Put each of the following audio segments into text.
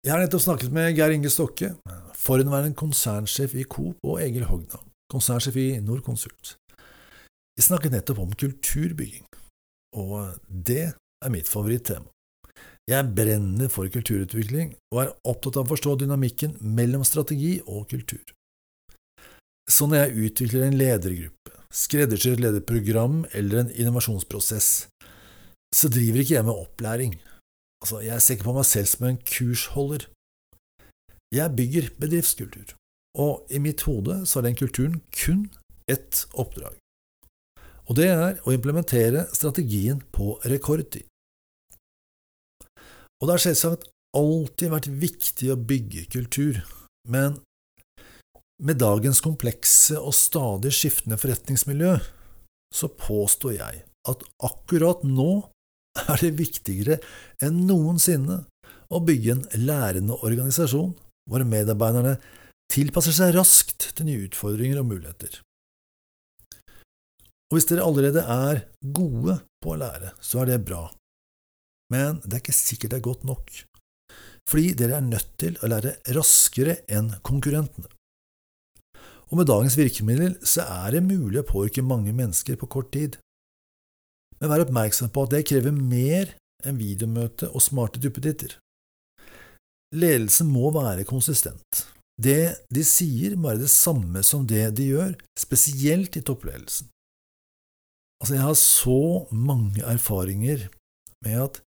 Jeg har nettopp snakket med Geir Inge Stokke, forhenværende konsernsjef i Coop, og Egil Hogna, konsernsjef i Norconsult. Vi snakket nettopp om kulturbygging, og det er mitt favorittema. Jeg brenner for kulturutvikling og er opptatt av å forstå dynamikken mellom strategi og kultur. Så når jeg utvikler en ledergruppe, skreddersyr lederprogram eller en innovasjonsprosess, så driver ikke jeg med opplæring, Altså, jeg ser ikke på meg selv som en kursholder. Jeg bygger bedriftskultur, og i mitt hode så har den kulturen kun ett oppdrag, og det er å implementere strategien på rekordtid. Og det har selvsagt alltid vært viktig å bygge kultur, men med dagens komplekse og stadig skiftende forretningsmiljø, så påstår jeg at akkurat nå er det viktigere enn noensinne å bygge en lærende organisasjon hvor medarbeiderne tilpasser seg raskt til nye utfordringer og muligheter. Og hvis dere allerede er gode på å lære, så er det bra, men det er ikke sikkert det er godt nok, fordi dere er nødt til å lære raskere enn konkurrentene. Og med dagens virkemiddel så er det mulig å påvirke mange mennesker på kort tid, men vær oppmerksom på at det krever mer enn videomøte og smarte duppeditter. Ledelsen må være konsistent. Det de sier, må være det samme som det de gjør, spesielt i toppledelsen. Altså, jeg har så mange erfaringer med at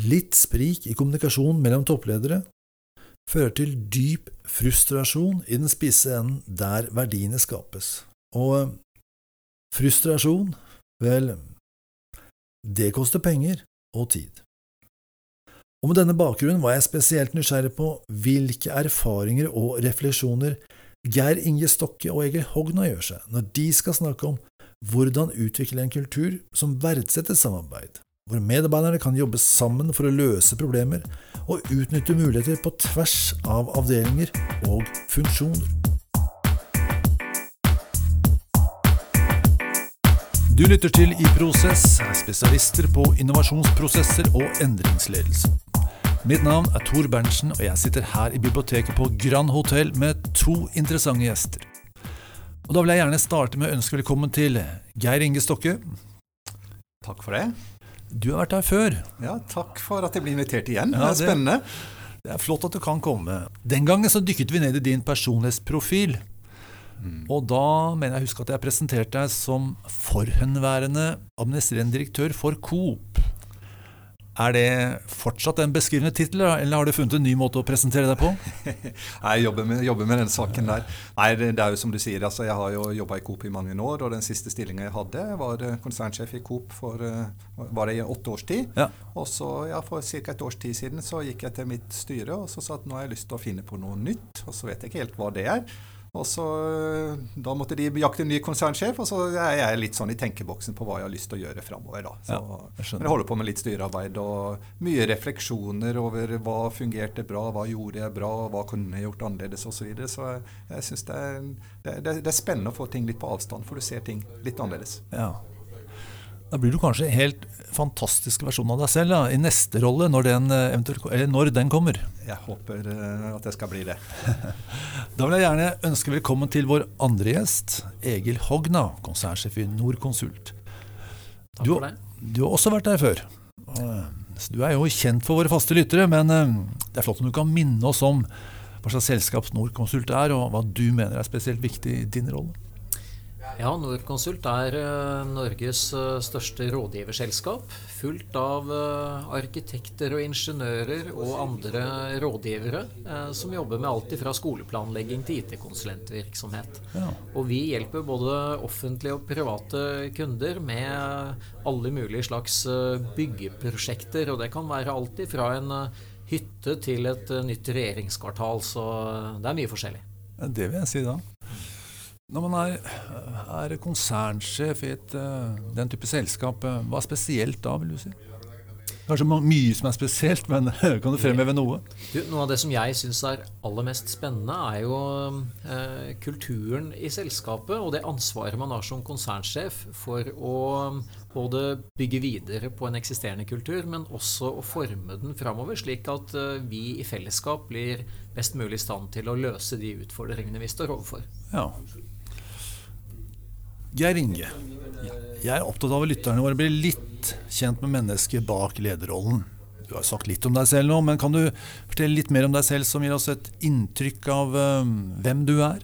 litt sprik i kommunikasjon mellom toppledere fører til dyp frustrasjon i den spisse enden der verdiene skapes. Og frustrasjon, vel, det koster penger og tid. Og med denne bakgrunnen var jeg spesielt nysgjerrig på hvilke erfaringer og refleksjoner Geir Inge Stokke og Egil Hogna gjør seg når de skal snakke om hvordan utvikle en kultur som verdsetter samarbeid, hvor medarbeiderne kan jobbe sammen for å løse problemer og utnytte muligheter på tvers av avdelinger og funksjoner. Du lytter til I Prosess, spesialister på innovasjonsprosesser og endringsledelse. Mitt navn er Tor Berntsen, og jeg sitter her i biblioteket på Grand Hotell med to interessante gjester. Og Da vil jeg gjerne starte med å ønske velkommen til Geir Inge Stokke. Takk for det. Du har vært her før. Ja, Takk for at jeg blir invitert igjen. Ja, det er spennende. Det er flott at du kan komme. Den gangen så dykket vi ned i din personlighetsprofil. Mm. Og da mener jeg husk at jeg presenterte deg som forhenværende administrerende direktør for Coop. Er det fortsatt en beskrivende tittel, eller har du funnet en ny måte å presentere deg på? jeg jobber med, jobber med, den saken der. Nei, det, er jo som du sier, altså, Jeg har jo jobba i Coop i mange år, og den siste stillinga jeg hadde, var eh, konsernsjef i Coop for eh, var det i åtte års tid. Ja. Og så, ja, For ca. et års tid siden så gikk jeg til mitt styre og så sa at nå har jeg lyst til å finne på noe nytt. Og så vet jeg ikke helt hva det er. Og så, Da måtte de jakte en ny konsernsjef, og så er jeg litt sånn i tenkeboksen på hva jeg har lyst til å gjøre framover. Ja, jeg men jeg holder på med litt styrearbeid og mye refleksjoner over hva fungerte bra, hva gjorde jeg bra, hva kunne jeg gjort annerledes osv. Så, videre. så jeg, jeg syns det, det, det, det, er spennende å få ting litt på avstand, for du ser ting litt annerledes. Ja. Da blir du kanskje en helt fantastisk versjon av deg selv da, i neste rolle, når den, eh, når den, kommer. Jeg håper uh, at det skal bli det. da vil jeg gjerne ønske velkommen til vår andre gjest, Egil Hogna, konsernsjef i Norconsult. Det. Du har også vært der før. Du er jo kjent for våre faste lyttere, men eh, det er flott om du kan minne oss om hva slags selskap Norconsult er, og hva du mener er spesielt viktig i din rolle. Ja, Norconsult er uh, Norges uh, største rådgiverselskap. Fullt av uh, arkitekter og ingeniører og andre rådgivere som jobber med alt fra skoleplanlegging til IT-konsulentvirksomhet. Ja. Og vi hjelper både offentlige og private kunder med alle mulige slags byggeprosjekter. Og det kan være alt fra en hytte til et nytt regjeringskvartal. Så det er mye forskjellig. Det vil jeg si da. Når man er, er konsernsjef i et, eh, den type selskap, eh, hva er spesielt da, vil du si? Kanskje mye som er spesielt, men kan du fremheve noe? Du, noe av det som jeg syns er aller mest spennende, er jo eh, kulturen i selskapet og det ansvaret man har som konsernsjef for å både bygge videre på en eksisterende kultur, men også å forme den framover, slik at eh, vi i fellesskap blir best mulig i stand til å løse de utfordringene vi står overfor. Ja. Geir Inge, jeg er opptatt av at lytterne våre blir litt kjent med mennesket bak lederrollen. Du har sagt litt om deg selv nå, men kan du fortelle litt mer om deg selv, som gir oss et inntrykk av uh, hvem du er?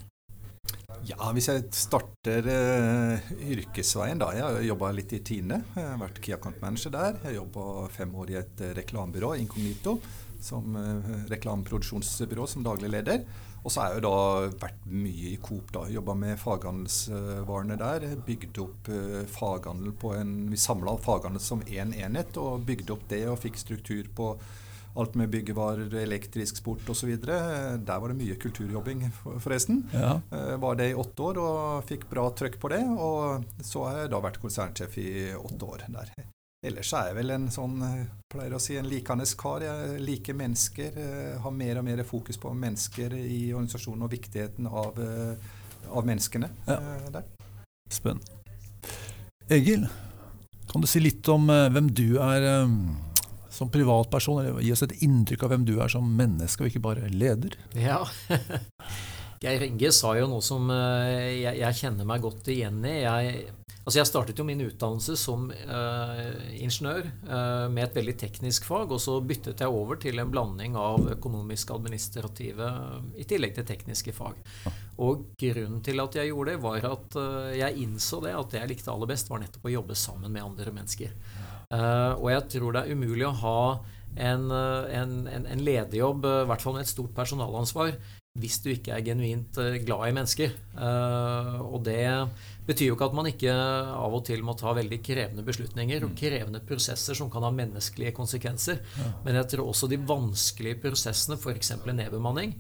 Ja, Hvis jeg starter uh, yrkesveien, da. Jeg har jobba litt i Tine. Jeg har vært Key Account Manager der. Jeg jobba fem år i et reklamebyrå, Incognito, som uh, reklameproduksjonsbyrå som daglig leder. Og så har jeg jo da vært mye i Coop. da, Jobba med faghandelsvarene der. Bygde opp uh, faghandel på en Vi samla faghandel som én en enhet og bygde opp det og fikk struktur på alt med byggevarer, elektrisk sport osv. Der var det mye kulturjobbing, forresten. Ja. Uh, var det i åtte år og fikk bra trøkk på det. Og så har jeg da vært konsernsjef i åtte år der. Ellers er jeg vel en sånn eh, pleier å si, en likende kar. Jeg liker mennesker. Eh, har mer og mer fokus på mennesker i organisasjonen og viktigheten av, eh, av menneskene ja. der. Spennende. Egil, kan du si litt om hvem du er som privatperson? Eller gi oss et inntrykk av hvem du er som menneske, og ikke bare leder? Ja. Geir Inge sa jo noe som jeg, jeg, kjenner meg godt igjen i. Jeg Altså jeg startet jo min utdannelse som uh, ingeniør uh, med et veldig teknisk fag, og så byttet jeg over til en blanding av økonomisk-administrative i tillegg til tekniske fag. Og grunnen til at jeg gjorde det, var at uh, jeg innså det at det jeg likte aller best, var nettopp å jobbe sammen med andre mennesker. og jeg tror det er umulig å ha en, en, en, en lederjobb, i hvert fall med et stort personalansvar, hvis du ikke er genuint glad i mennesker. og det betyr jo ikke at man ikke av og til må ta veldig krevende beslutninger og mm. krevende prosesser som kan ha menneskelige konsekvenser. Men jeg tror også de vanskelige prosessene, f.eks. nedbemanning,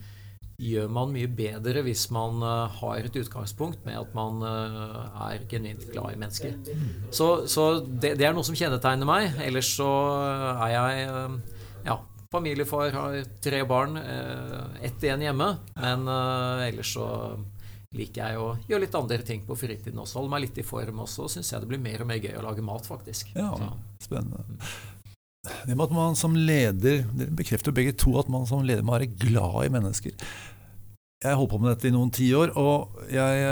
gjør man mye bedre hvis man uh, har et utgangspunkt med at man er genuint glad i mennesker. Så, så det, det, er noe som kjennetegner meg. Ellers så er jeg familiefar, har tre barn. Ett igjen hjemme. Men ellers så liker jeg å gjøre litt andre ting på fritiden også. Holde meg litt i form også. Syns jeg det blir mer og mer gøy å lage mat, faktisk. Ja, Så. spennende. Det med at man som leder Dere bekrefter begge to at man som leder må være glad i mennesker. Jeg har holdt på med dette i noen tiår, og jeg,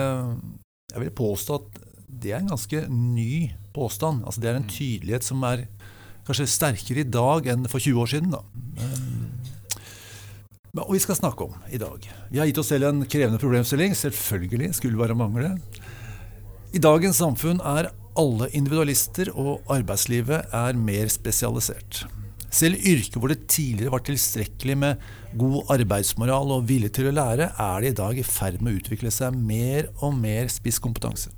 jeg, vil påstå at det er en ganske ny påstand. Altså Det er en tydelighet som er kanskje sterkere i dag enn for 20 år siden. da. Og vi skal snakke om i dag. Vi har gitt oss selv en krevende problemstilling. Selvfølgelig skulle bare mangle. I dagens samfunn er alle individualister, og arbeidslivet er mer spesialisert. Selv yrker hvor det tidligere var tilstrekkelig med god arbeidsmoral og vilje til å lære, er det i dag i ferd med å utvikle seg mer og mer spisskompetanse.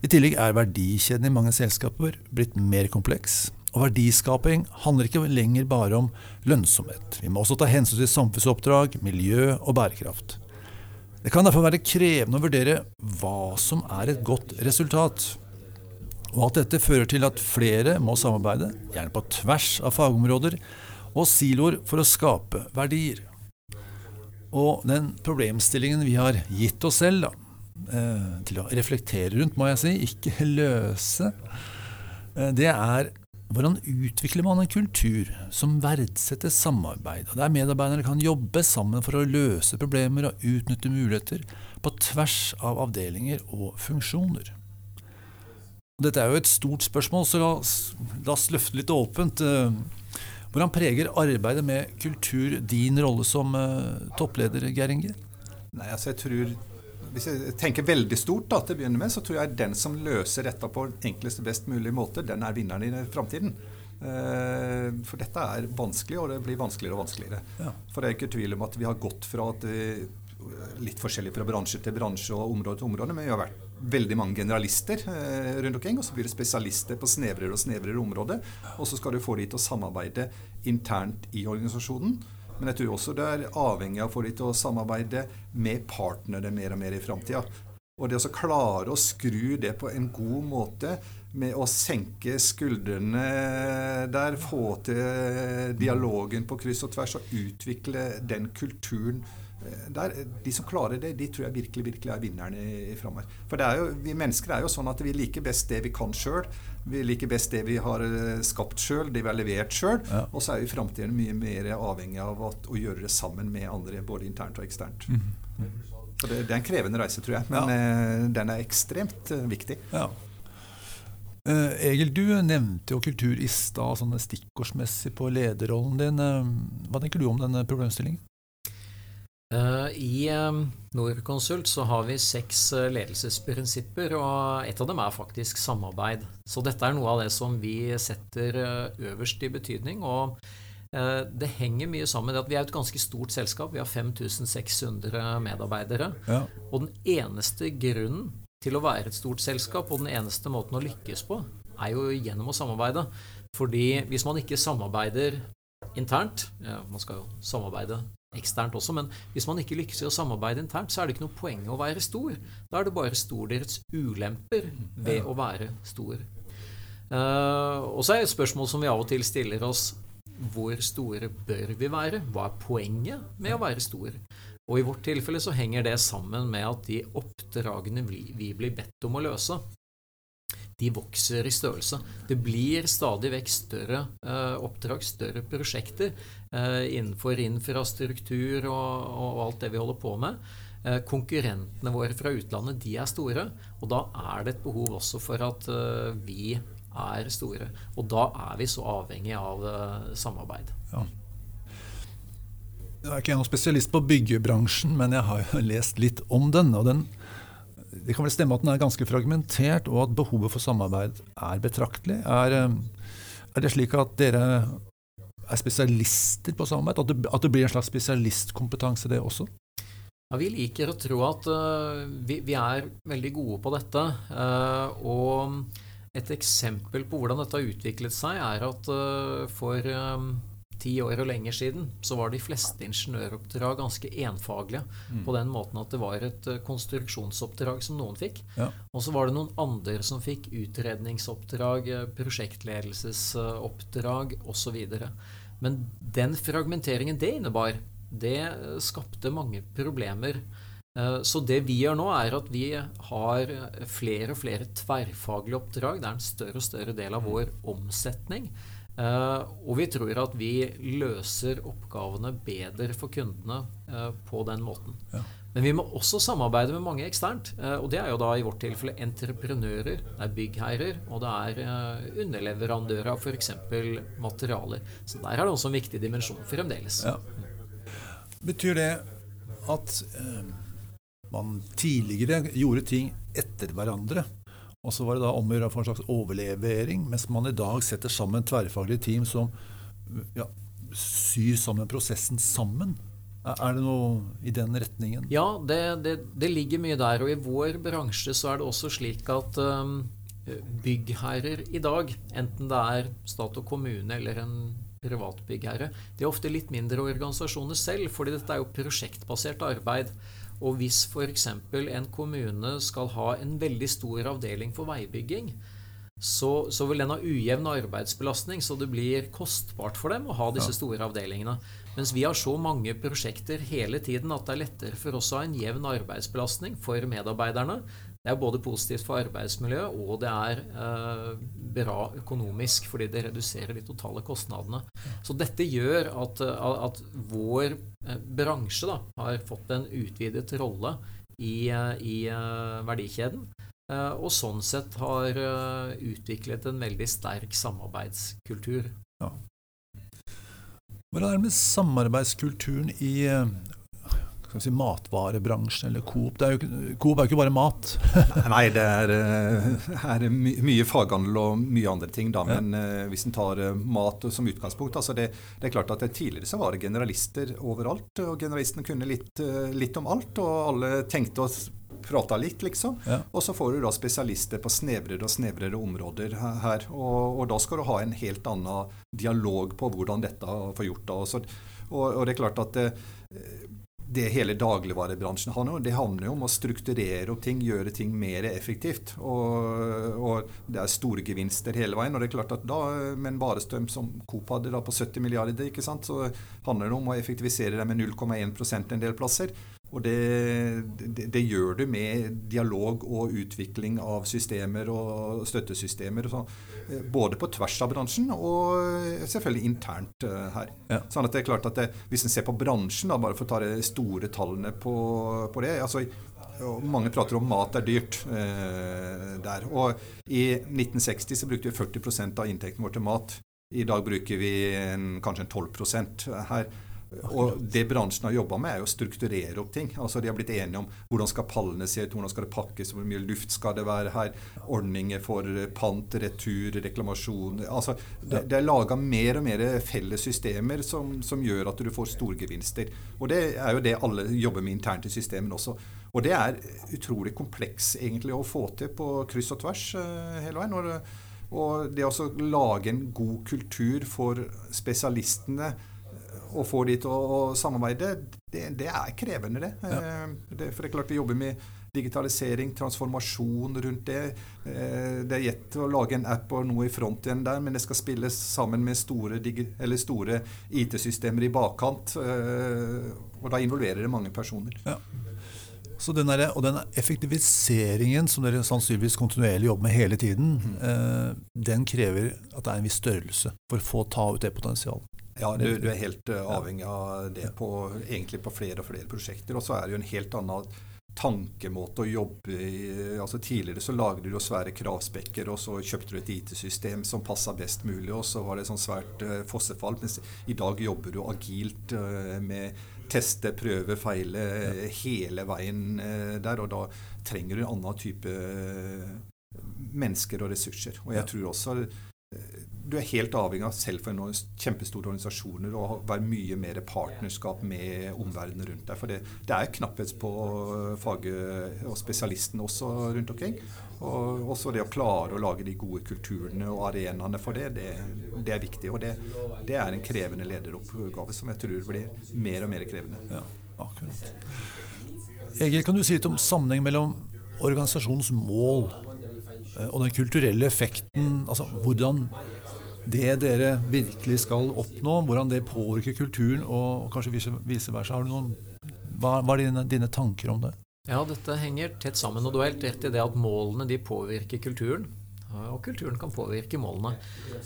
I tillegg er verdikjeden i mange selskaper blitt mer kompleks, og verdiskaping handler ikke lenger bare om lønnsomhet. Vi må også ta hensyn til samfunnsoppdrag, miljø og bærekraft. Det kan derfor være krevende å vurdere hva som er et godt resultat. Og at dette fører til at flere må samarbeide, gjerne på tvers av fagområder og siloer, for å skape verdier. Og den problemstillingen vi har gitt oss selv da, eh, til å reflektere rundt, må jeg si, ikke løse, eh, det er hvordan utvikler man en kultur som verdsetter samarbeid, og der medarbeiderne kan jobbe sammen for å løse problemer og utnytte muligheter på tvers av avdelinger og funksjoner? Dette er jo et stort spørsmål, så la oss, la oss løfte litt åpent. Hvordan preger arbeidet med kultur din rolle som uh, toppleder, Geir Inge? Nei, altså jeg tror hvis jeg tenker veldig stort da, til å begynne med, så tror jeg den som løser dette på enkleste, best mulig måte, den er vinneren i framtiden. Eh, for dette er vanskelig, og det blir vanskeligere og vanskeligere. Ja. For det er ikke tvil om at vi har gått fra at litt forskjellig fra bransje til bransje og område til område, men vi har vært veldig mange generalister eh, rundt omkring, og så blir det spesialister på snevrere og snevrere områder. Og så skal du få de til å samarbeide internt i organisasjonen. Men jeg tror også det er avhengig av de til å samarbeide med partnere mer og mer i framtida. Og det å klare å skru det på en god måte med å senke skuldrene der, få til dialogen på kryss og tvers og utvikle den kulturen der, de som klarer det, de tror jeg virkelig virkelig er vinnerne i, i framover. For jo, vi mennesker er jo sånn at vi liker best det vi kan sjøl. Vi liker best det vi har eh, skapt sjøl, det vi har levert sjøl. Ja. Og så er vi i framtiden mye mer avhengig av at, å gjøre det sammen med andre, både internt og eksternt. Mm. Så det, det, er en krevende reise, tror jeg. Men ja. Eh, den er ekstremt viktig. Ja. Egil, du nevnte jo kultur i stad, sånn stikkordsmessig på lederrollen din. Hva tenker du om denne problemstillingen? Uh, I Norconsult så har vi seks ledelsesprinsipper, og et av dem er faktisk samarbeid. Så dette er noe av det som vi setter øverst i betydning. og det henger mye sammen med at vi er et ganske stort selskap. Vi har 5600 medarbeidere. Ja. Og den eneste grunnen til å være et stort selskap, og den eneste måten å lykkes på, er jo gjennom å samarbeide. Fordi hvis man ikke samarbeider internt ja, Man skal jo samarbeide eksternt også, men hvis man ikke lykkes i å samarbeide internt, så er det ikke noe poeng å være stor. Da er det bare stordyrets ulemper ved å være stor. Uh, og så er et spørsmål som vi av og til stiller oss hvor store bør vi være? Hva er poenget med å være stor? Og i vårt tilfelle så henger det sammen med at de oppdragene vi, vi blir bedt om å løse, de vokser i størrelse. Det blir stadig vekk større eh, oppdrag, større prosjekter eh, innenfor infrastruktur og, og, alt det vi holder på med. Eh, konkurrentene våre fra utlandet de er store, og da er det et behov også for at eh, vi er store. Og da er vi så avhengig av eh, samarbeid. Ja. Jeg er ikke noen spesialist på byggebransjen, men jeg har jo lest litt om den. og den det kan vel stemme at den er ganske fragmentert, og at behovet for samarbeid er betraktelig. Er, eh, er det slik at dere er spesialister på samarbeid? At det, at det blir en slags spesialistkompetanse, det også? Ja, Vi liker å tro at uh, vi, vi, er veldig gode på dette. Uh, og et eksempel på hvordan dette har utviklet seg, er at uh, for ti år og lenger siden, så var de fleste ingeniøroppdrag ganske enfaglige. Mm. På den måten at det var et eh, konstruksjonsoppdrag som noen fikk. Ja. Og så var det noen andre som fikk utredningsoppdrag, eh, prosjektledelsesoppdrag osv. Men den fragmenteringen det innebar, det eh, skapte mange problemer. Så det vi gjør nå, er at vi har flere og flere tverrfaglige oppdrag. Det er en større og større del av mm. vår omsetning. Uh, og vi tror at vi løser oppgavene bedre for kundene uh, på den måten. Ja. Men vi må også samarbeide med mange eksternt. Uh, og det er jo da i vårt tilfelle entreprenører, det er byggherrer, og det er underleverandører av f.eks. materialer. Så der er det også en viktig dimensjon fremdeles. Ja. Betyr det at man tidligere gjorde ting etter hverandre? Og så var det da om å gjøre for en slags overlevering, mens man i dag setter sammen tverrfaglige team som ja, syr sammen prosessen sammen. Er det noe i den retningen? Ja, det, det, det, ligger mye der. Og i vår bransje så er det også slik at um, byggherrer i dag, enten det er stat og kommune eller en privat byggherre, de er ofte litt mindre organisasjoner selv, fordi dette er jo prosjektbasert arbeid. Og hvis f.eks. en kommune skal ha en veldig stor avdeling for veibygging, så, så, vil den ha ujevn arbeidsbelastning, så det blir kostbart for dem å ha disse store avdelingene. Mens vi har så mange prosjekter hele tiden at det er lettere for oss å ha en jevn arbeidsbelastning for medarbeiderne. Det er både positivt for arbeidsmiljøet, og det er eh, bra økonomisk, fordi det reduserer de totale kostnadene. Så dette gjør at, at vår eh, bransje da, har fått en utvidet rolle i, eh, i verdikjeden. Og sånn sett har utviklet en veldig sterk samarbeidskultur. Ja. Hvordan er det med samarbeidskulturen i si, matvarebransjen eller Coop. Er jo, Coop er jo ikke bare mat. Nei, det er, eh, er my mye faghandel og mye andre ting. Da. Men ja. uh, hvis en tar uh, mat som utgangspunkt altså det, det, er klart at det, Tidligere så var det generalister overalt. og Generalistene kunne litt, litt om alt, og alle tenkte og prata litt, liksom. Ja. Og så får du da spesialister på snevrere og snevrere områder her. Og, og, da skal du ha en helt annen dialog på hvordan dette får gjort Da. Og, og, og, det er klart at det hele dagligvarebransjen handler om. Det handler jo om å strukturere opp ting, gjøre ting mer effektivt. Og, og, det er store gevinster hele veien. og det er klart at da, Med en varestrøm som Coop hadde da på 70 milliarder, ikke sant, så handler det om å effektivisere det med 0,1% en del plasser. Og det, det, det, gjør du med dialog og utvikling av systemer og støttesystemer. Og eh, både på tvers av bransjen og selvfølgelig internt uh, her. Ja. Sånn at det er klart at det, Hvis en ser på bransjen, da, bare for å ta de store tallene på, på det altså mange prater om mat er dyrt eh, der. Og i 1960 så brukte vi 40% av inntekten vår til mat. I dag bruker vi en, kanskje en 12% her. Og det bransjen har jobba med, er å strukturere opp ting. Altså De har blitt enige om hvordan skal pallene se ut, hvordan skal det pakkes, hvor mye luft skal det være her, ordninger for pant, retur, reklamasjon altså Det, det er laga mer og mer felles systemer som, som, gjør at du får storgevinster. Og det er jo det alle jobber med internt i systemene også. Og det er utrolig kompleks egentlig å få til på kryss og tvers uh, hele veien. Og, og det å lage en god kultur for spesialistene å få de til å, samarbeide, det, det, er krevende, det. Ja. Eh, det. For det er klart vi jobber med digitalisering, transformasjon rundt det. Eh, det er gjett å lage en app og noe i front igjen der, men det skal spilles sammen med store, store IT-systemer i bakkant. Eh, og da involverer det mange personer. Ja. Så den der, og den effektiviseringen som dere sannsynligvis kontinuerlig jobber med hele tiden, mm. den krever at det er en viss størrelse for å få ta ut det potensialet. Ja, du, du er helt uh, avhengig av det på, egentlig på flere og flere prosjekter. Og så er det jo en helt annen tankemåte å jobbe i. Altså Tidligere så lagde du jo svære kravspekker, og så kjøpte du et IT-system som passa best mulig, og så var det sånn svært uh, fossefall. Mens i dag jobber du agilt uh, med teste, prøve, feile ja. hele veien uh, der. Og da trenger du en annen type mennesker og ressurser. Og jeg tror også du er helt avhengig av selv for noen kjempestore organisasjoner å være mye mer partnerskap med omverdenen rundt deg. For det, det er knapphet på faget og spesialistene også rundt omkring. Og også det å klare å lage de gode kulturene og arenaene for det, det, det er viktig. Og det, det, er en krevende lederoppgave som jeg tror blir mer og mer krevende. Ja, akkurat. Egil, kan du si litt om sammenheng mellom organisasjonens mål Eh, og den kulturelle effekten, altså hvordan det dere virkelig skal oppnå, hvordan det påvirker kulturen, og kanskje vice versa. Har du noen, hva, hva er dine, dine, tanker om det? Ja, dette henger tett sammen. Og du har helt rett i det at målene de påvirker kulturen. Og kulturen kan påvirke målene.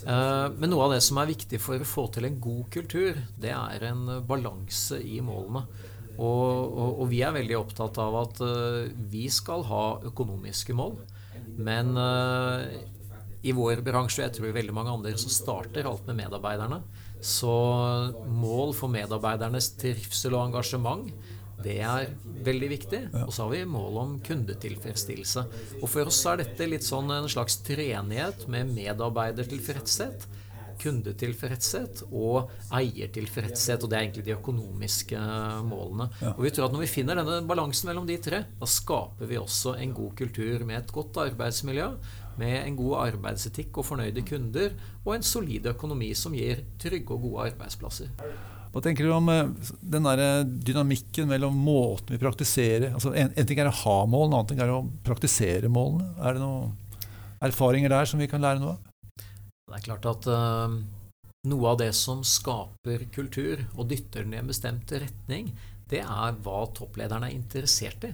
Eh, men noe av det som er viktig for å få til en god kultur, det er en balanse i målene. Og, og, og vi er veldig opptatt av at eh, vi skal ha økonomiske mål. Men uh, i vår bransje, og jeg tror veldig mange andre, så starter alt med medarbeiderne. Så mål for medarbeidernes trivsel og engasjement, det er veldig viktig. Og så har vi mål om kundetilfredsstillelse. Og for oss er dette litt sånn en slags treenighet med medarbeidertilfredshet kundetilfredshet og eiertilfredshet. Og det er egentlig de økonomiske målene. Ja. Og vi tror at når vi finner denne balansen mellom de tre, da skaper vi også en god kultur med et godt arbeidsmiljø, med en god arbeidsetikk og fornøyde kunder, og en solid økonomi som gir trygge og gode arbeidsplasser. Hva tenker du om eh, den der eh, dynamikken mellom måten vi praktiserer altså en, en ting er å ha mål, en annen ting er å praktisere målene. Er det noen erfaringer der som vi kan lære noe av? Det er klart at uh, noe av det som skaper kultur og dytter den i en bestemt retning, det er hva topplederen er interessert i.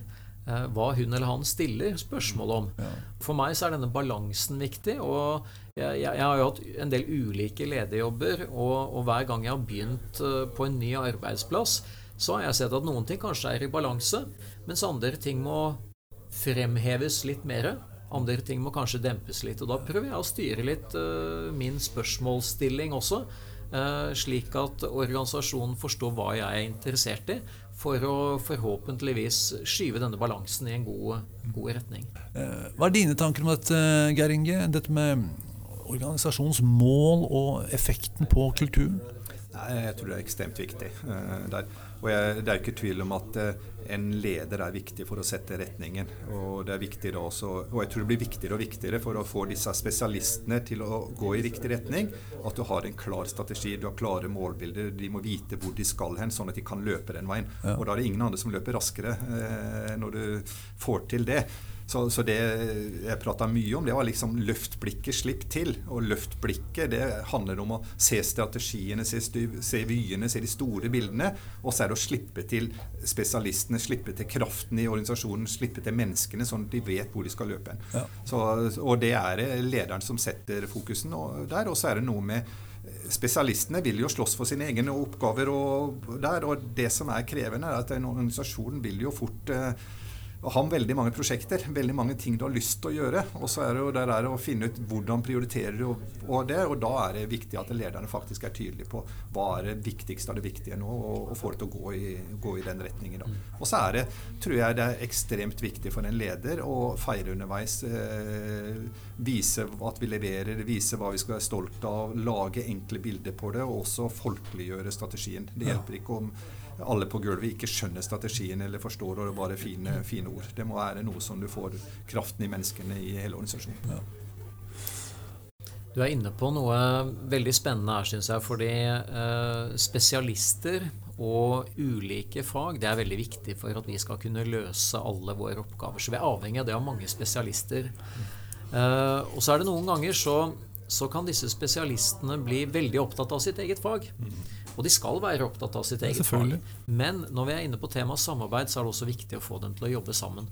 Uh, hva hun eller han stiller spørsmål om. Ja. For meg så er denne balansen viktig. og jeg, jeg, har jo hatt en del ulike lederjobber, og, og hver gang jeg har begynt uh, på en ny arbeidsplass, så har jeg sett at noen ting kanskje er i balanse, mens andre ting må fremheves litt mer. Andre ting må kanskje dempes litt. Og da prøver jeg å styre litt uh, min spørsmålsstilling også. Uh, slik at organisasjonen forstår hva jeg er interessert i, for å forhåpentligvis skyve denne balansen i en god, god retning. Uh, hva er dine tanker om dette, Geir Inge? Dette med organisasjonens mål og effekten på kulturen? Jeg tror det er ekstremt viktig. Der. Og jeg, Det er ikke tvil om at en leder er viktig for å sette retningen. Og det er viktig da også, og jeg tror det blir viktigere og viktigere for å få disse spesialistene til å gå i riktig retning, at du har en klar strategi, du har klare målbilder. De må vite hvor de skal hen, sånn at de kan løpe den veien. Ja. Og da er det ingen andre som løper raskere eh, når du får til det. Så, så, det jeg prata mye om, det var liksom løft blikket, slipp til. Og løft blikket, det handler om å se strategiene, se, se vyene, se de store bildene. Og så er det å slippe til spesialistene, slippe til kraften i organisasjonen, slippe til menneskene, sånn at de vet hvor de skal løpe hen. Ja. og det er lederen som setter fokusen der. Og så er det noe med Spesialistene vil jo slåss for sine egne oppgaver, og, der, og det som er krevende, er at en organisasjon vil jo fort eh, har veldig mange prosjekter, veldig mange ting du har lyst til å gjøre. Og så er det jo det der å finne ut hvordan prioriterer du og det, og da er det viktig at lederne faktisk er tydelige på hva er det viktigste av det viktige nå, og, og får det til å gå i, gå i den retningen. Da. Og så er det, tror jeg det er ekstremt viktig for en leder å feire underveis. Eh, vise at vi leverer, vise hva vi skal være stolt av, lage enkle bilder på det, og også folkeliggjøre strategien. Det hjelper ikke om alle på gulvet ikke skjønner strategien eller forstår og bare fine, fine ord. Det må være noe som du får kraften i menneskene i hele organisasjonen. Ja. Du er inne på noe veldig spennende her, syns jeg. Fordi eh, spesialister og ulike fag det er veldig viktig for at vi skal kunne løse alle våre oppgaver. Så vi er avhengig av det av mange spesialister. Eh, og så er det noen ganger så, så kan disse spesialistene bli veldig opptatt av sitt eget fag. Og de skal være opptatt av sitt eget fag. Men når vi er inne på temaet samarbeid, så er det også viktig å få dem til å jobbe sammen.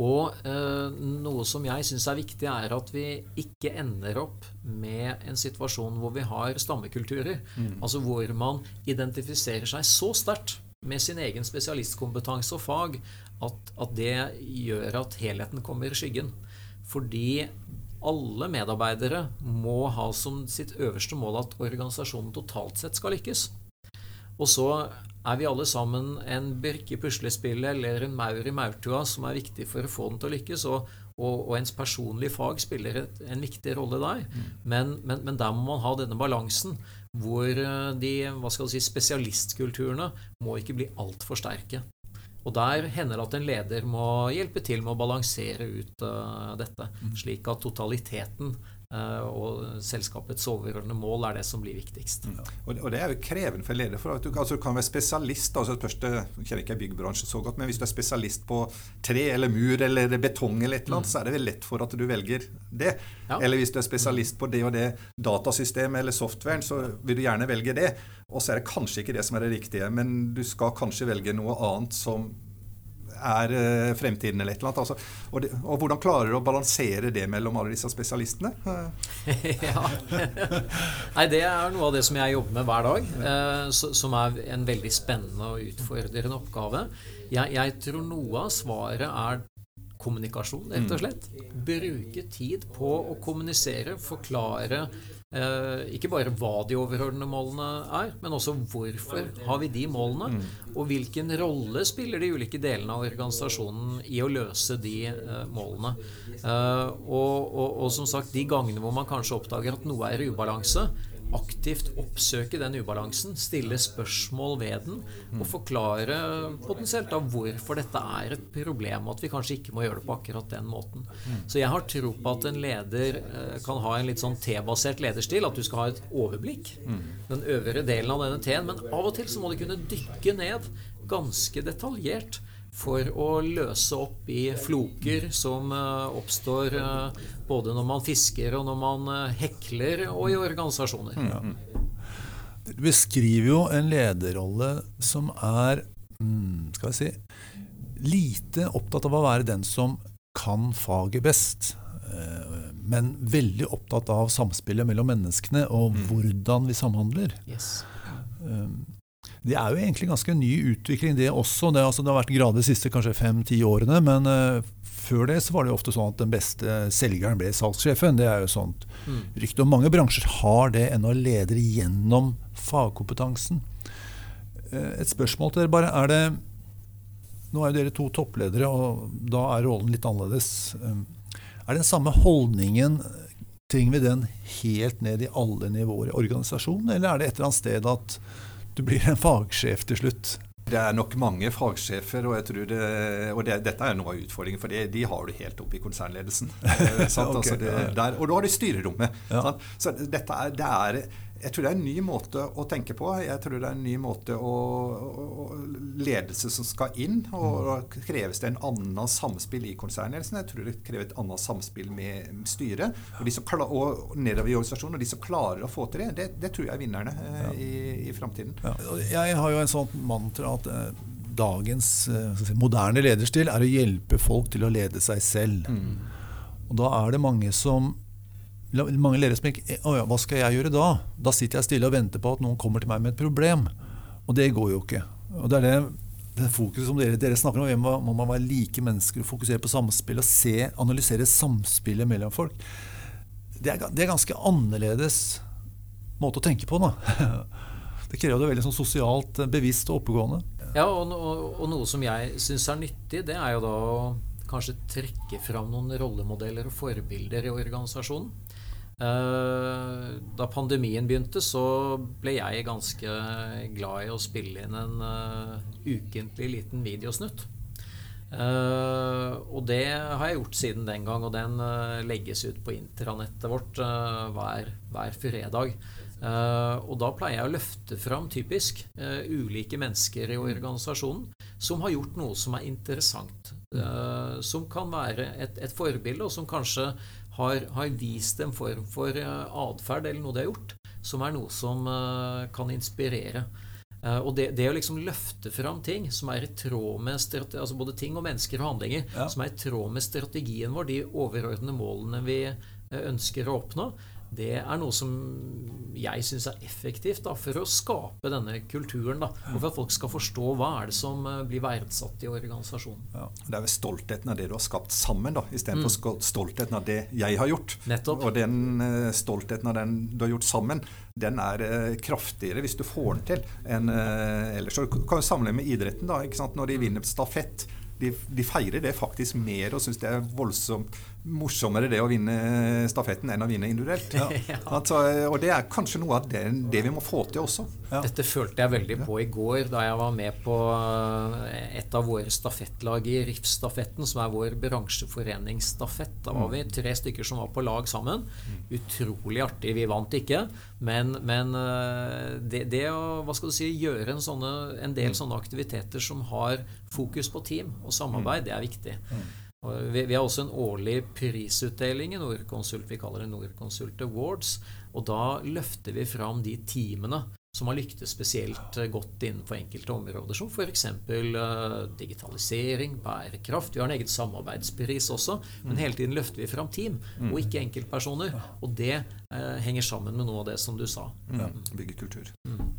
Og eh, noe som jeg syns er viktig, er at vi ikke ender opp med en situasjon hvor vi har stammekulturer. Mm. Altså hvor man identifiserer seg så sterkt med sin egen spesialistkompetanse og fag at, at det gjør at helheten kommer i skyggen. Fordi alle medarbeidere må ha som sitt øverste mål at organisasjonen totalt sett skal lykkes. Og så er vi alle sammen en brikke i puslespillet eller en maur i maurtua som er viktig for å få den til å lykkes. Og, og, og ens personlige fag spiller et, en viktig rolle der. Mm. Men, men, men, der må man ha denne balansen hvor eh, de hva skal si, spesialistkulturene må ikke bli altfor sterke. Og der hender det at en leder må hjelpe til med å balansere ut uh, dette, mm. slik at totaliteten og selskapets overordnede mål er det som blir viktigst. Mm. Og, det er jo krevende for ledere. for at du, altså, du kan være spesialist altså først, kjenner ikke byggbransjen så godt, men Hvis du er spesialist på tre eller mur eller betong, eller et eller annet, mm. så er det vel lett for at du velger det. Ja. Eller hvis du er spesialist på det og det datasystemet eller softwaren, så vil du gjerne velge det. Og så er det kanskje ikke det som er det riktige, men du skal kanskje velge noe annet som er eh, fremtiden eller et eller annet. Altså, og, det, og, hvordan klarer du å balansere det mellom alle disse spesialistene? ja. Nei, det er noe av det som jeg jobber med hver dag. Eh, som er en veldig spennende og utfordrende oppgave. Jeg, jeg tror noe av svaret er kommunikasjon, rett og mm. slett. Bruke tid på å kommunisere, forklare ikke bare hva de overordnede målene er, men også hvorfor har vi de målene. Mm. Og hvilken rolle spiller de ulike delene av organisasjonen i å løse de eh, målene. Eh, og, og, og, som sagt, de gangene hvor man kanskje oppdager at noe er i ubalanse, aktivt oppsøke den ubalansen, stille spørsmål ved den og forklare potensielt da hvorfor dette er et problem, og at vi kanskje ikke må gjøre det på akkurat den måten. Så jeg har tro på at en leder eh, kan ha en litt sånn T-basert lederstil, at du skal ha et overblikk. Den øvre delen av denne T-en. Men av og til så må du kunne dykke ned ganske detaljert for å løse opp i floker som eh, oppstår eh, både når man fisker og når man eh, hekler, og i organisasjoner. Mm. Du beskriver jo en lederrolle som er mm, skal vi si, lite opptatt av å være den som kan faget best. Men veldig opptatt av samspillet mellom menneskene og mm. hvordan vi samhandler. Yes. Det er jo egentlig ganske ny utvikling, det også. Det, altså, det har vært gradvis de siste kanskje fem-ti årene. Men uh, før det så var det jo ofte sånn at den beste selgeren ble salgssjefen. Det er jo sånt mm. rykte. Og mange bransjer har det ennå, leder gjennom fagkompetansen. Uh, et spørsmål til dere bare. Er det Nå er jo dere to toppledere, og da er rollen litt annerledes. Uh, er det den samme holdningen trenger vi den helt ned i alle nivåer i organisasjonen, eller er det et eller annet sted at du blir en fagsjef til slutt? Det er nok mange fagsjefer, og, det, og det, dette er noe av utfordringen. For det, de har du helt oppe i konsernledelsen. okay, altså det, der, og da har du styrerommet. Ja. Så dette er, det er jeg tror det er en ny måte å tenke på. Jeg tror det er en ny måte å, å Ledelse som skal inn. Og da kreves det en annen samspill i konsernledelsen. Jeg tror det krever et annet samspill med styret. Og, de klar, og nedover i organisasjonen. Og de som klarer å få til det, det, det tror jeg er vinnerne eh, i, i framtiden. Ja. Jeg har jo en sånn mantra at eh, dagens eh, si, moderne lederstil er å hjelpe folk til å lede seg selv. Mm. Og da er det mange som mange lærere som ikke Å ja, hva skal jeg gjøre da? Da sitter jeg stille og venter på at noen kommer til meg med et problem. Og det går jo ikke. Og det er det, det fokuset som dere, dere snakker om, må, man være like mennesker og fokusere på samspill og se, analysere samspillet mellom folk. Det er, det er ganske annerledes måte å tenke på. Da. Det krever det veldig sånn sosialt bevisst og oppegående. Ja, og, og, og noe som jeg syns er nyttig, det er jo da å kanskje trekke fram noen rollemodeller og forbilder i organisasjonen. Eh, da pandemien begynte, så ble jeg ganske glad i å spille inn en uh, ukentlig liten videosnutt. Uh, og det har jeg gjort siden den gang, og den uh, legges ut på intranettet vårt hver, hver, fredag. og da pleier jeg å løfte fram typisk ulike mennesker i organisasjonen som har gjort noe som er interessant. som kan være et, et forbilde, og som kanskje har, har vist en form for uh, atferd eller noe de har gjort, som er noe som uh, kan inspirere. Uh, og det, det, å liksom løfte fram ting som er i tråd med altså både ting og mennesker og handlinger, ja. som er i tråd med strategien vår, de overordnede målene vi ønsker å oppnå, det er noe som jeg syns er effektivt da, for å skape denne kulturen. Da, og for at folk skal forstå hva er det som eh, blir verdsatt i organisasjonen. Ja, det er vel stoltheten av det du har skapt sammen, da, istedenfor mm. stoltheten av det jeg har gjort. Nettopp. Og den uh, stoltheten av den du har gjort sammen, den er uh, kraftigere hvis du får den til enn ellers. Så kan du sammenligne med idretten. da? Når de vinner stafett de, de, feirer det faktisk mer og syns det er voldsomt morsommere det å vinne stafetten enn å vinne individuelt. Ja. altså, og det er kanskje noe av det, det vi må få til også. Ja. Dette følte jeg veldig på i går da jeg var med på eh, et av våre stafettlag i RIF-stafetten, som er vår bransjeforeningsstafett. Da var vi tre stykker som var på lag sammen. Utrolig artig. Vi vant ikke, men, men eh, det, det, å hva skal du si, gjøre en, sånne, en del sånne aktiviteter som har fokus på team og samarbeid, det er viktig. Vi, vi, har også en årlig prisutdeling i Nordkonsult. Vi kaller det Nordkonsult Awards. Og da løfter vi fram de teamene som har lyktes spesielt godt innenfor enkelte områder, som f.eks. Eh, digitalisering, bærekraft. Vi har en egen samarbeidspris også, men hele tiden løfter vi fram team, og ikke enkeltpersoner. Og det eh, henger sammen med noe av det som du sa. Ja, bygge kultur. Mm.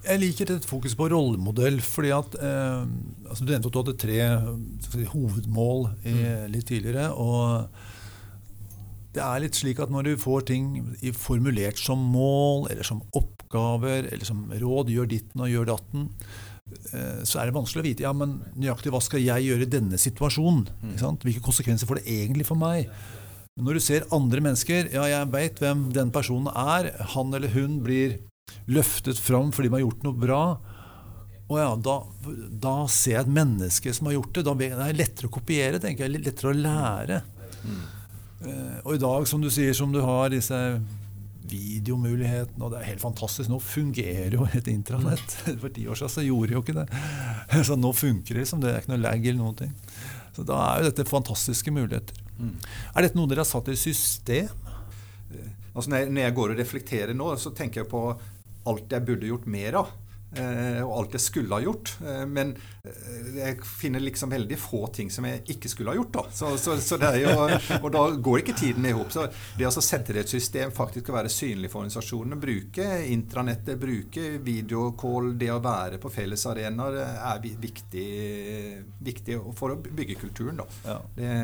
Jeg liker et fokus på rollemodell. fordi at eh, altså Du nevnte at du hadde tre hovedmål i, mm. litt tidligere. og det er litt slik at når du får ting formulert som mål, eller som oppgaver, eller som råd, gjør ditten og gjør datten, eh, så er det vanskelig å vite ja, men nøyaktig hva skal jeg gjøre i denne situasjonen. Mm. Hvilke konsekvenser får det egentlig for meg? Men når du ser andre mennesker Ja, jeg veit hvem den personen er. Han eller hun blir løftet fram fordi man har gjort noe bra. Og ja, da, da, ser jeg et menneske som har gjort det. Da er det lettere å kopiere, tenker jeg. Lettere å lære. Mm. Uh, og i dag, som du sier, som du har disse videomulighetene, og det er helt fantastisk. Nå fungerer jo et intranett. For ti år siden så gjorde jo ikke det. Så nå funker det liksom. Det er ikke noe lag eller noen ting. Så da er jo dette fantastiske muligheter. Mm. Er dette noe dere har satt i system? Altså når jeg går og reflekterer nå, så tenker jeg på alt jeg burde gjort mer av. Eh, og alt jeg skulle ha gjort. Eh, men eh, jeg finner liksom veldig få ting som jeg ikke skulle ha gjort. Da. Så, så, så jo, og da går ikke tiden i hop. Så det å sette det i et system, faktisk å være synlig for organisasjonene, bruke intranettet, bruke videocall, det å være på fellesarenaer, er viktig, viktig, for å bygge kulturen. Da. Ja. Det,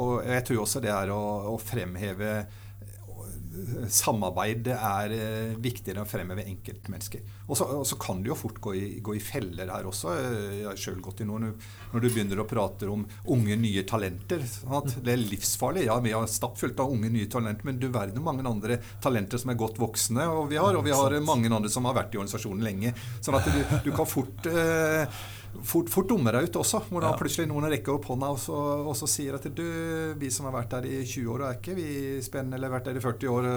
og jeg tror også det er å, å fremheve samarbeid er eh, viktigere å fremheve enkeltmennesker. Og så, kan det jo fort gå i, gå i, feller her også. Jeg har selv gått i noen når du begynner å prate om unge, nye talenter. At det er livsfarlig. Ja, vi har stappfullt av unge, nye talenter, men du verden mange andre talenter som er godt voksne. Og vi har, og vi har mange andre som har vært i organisasjonen lenge. Sånn at du, du kan fort eh, fort, fort deg ut også. Hvor da plutselig noen rekker opp hånda og så, og så, sier at du, vi som har vært der i 20 år, er ikke vi spennende, eller vært der i 40 år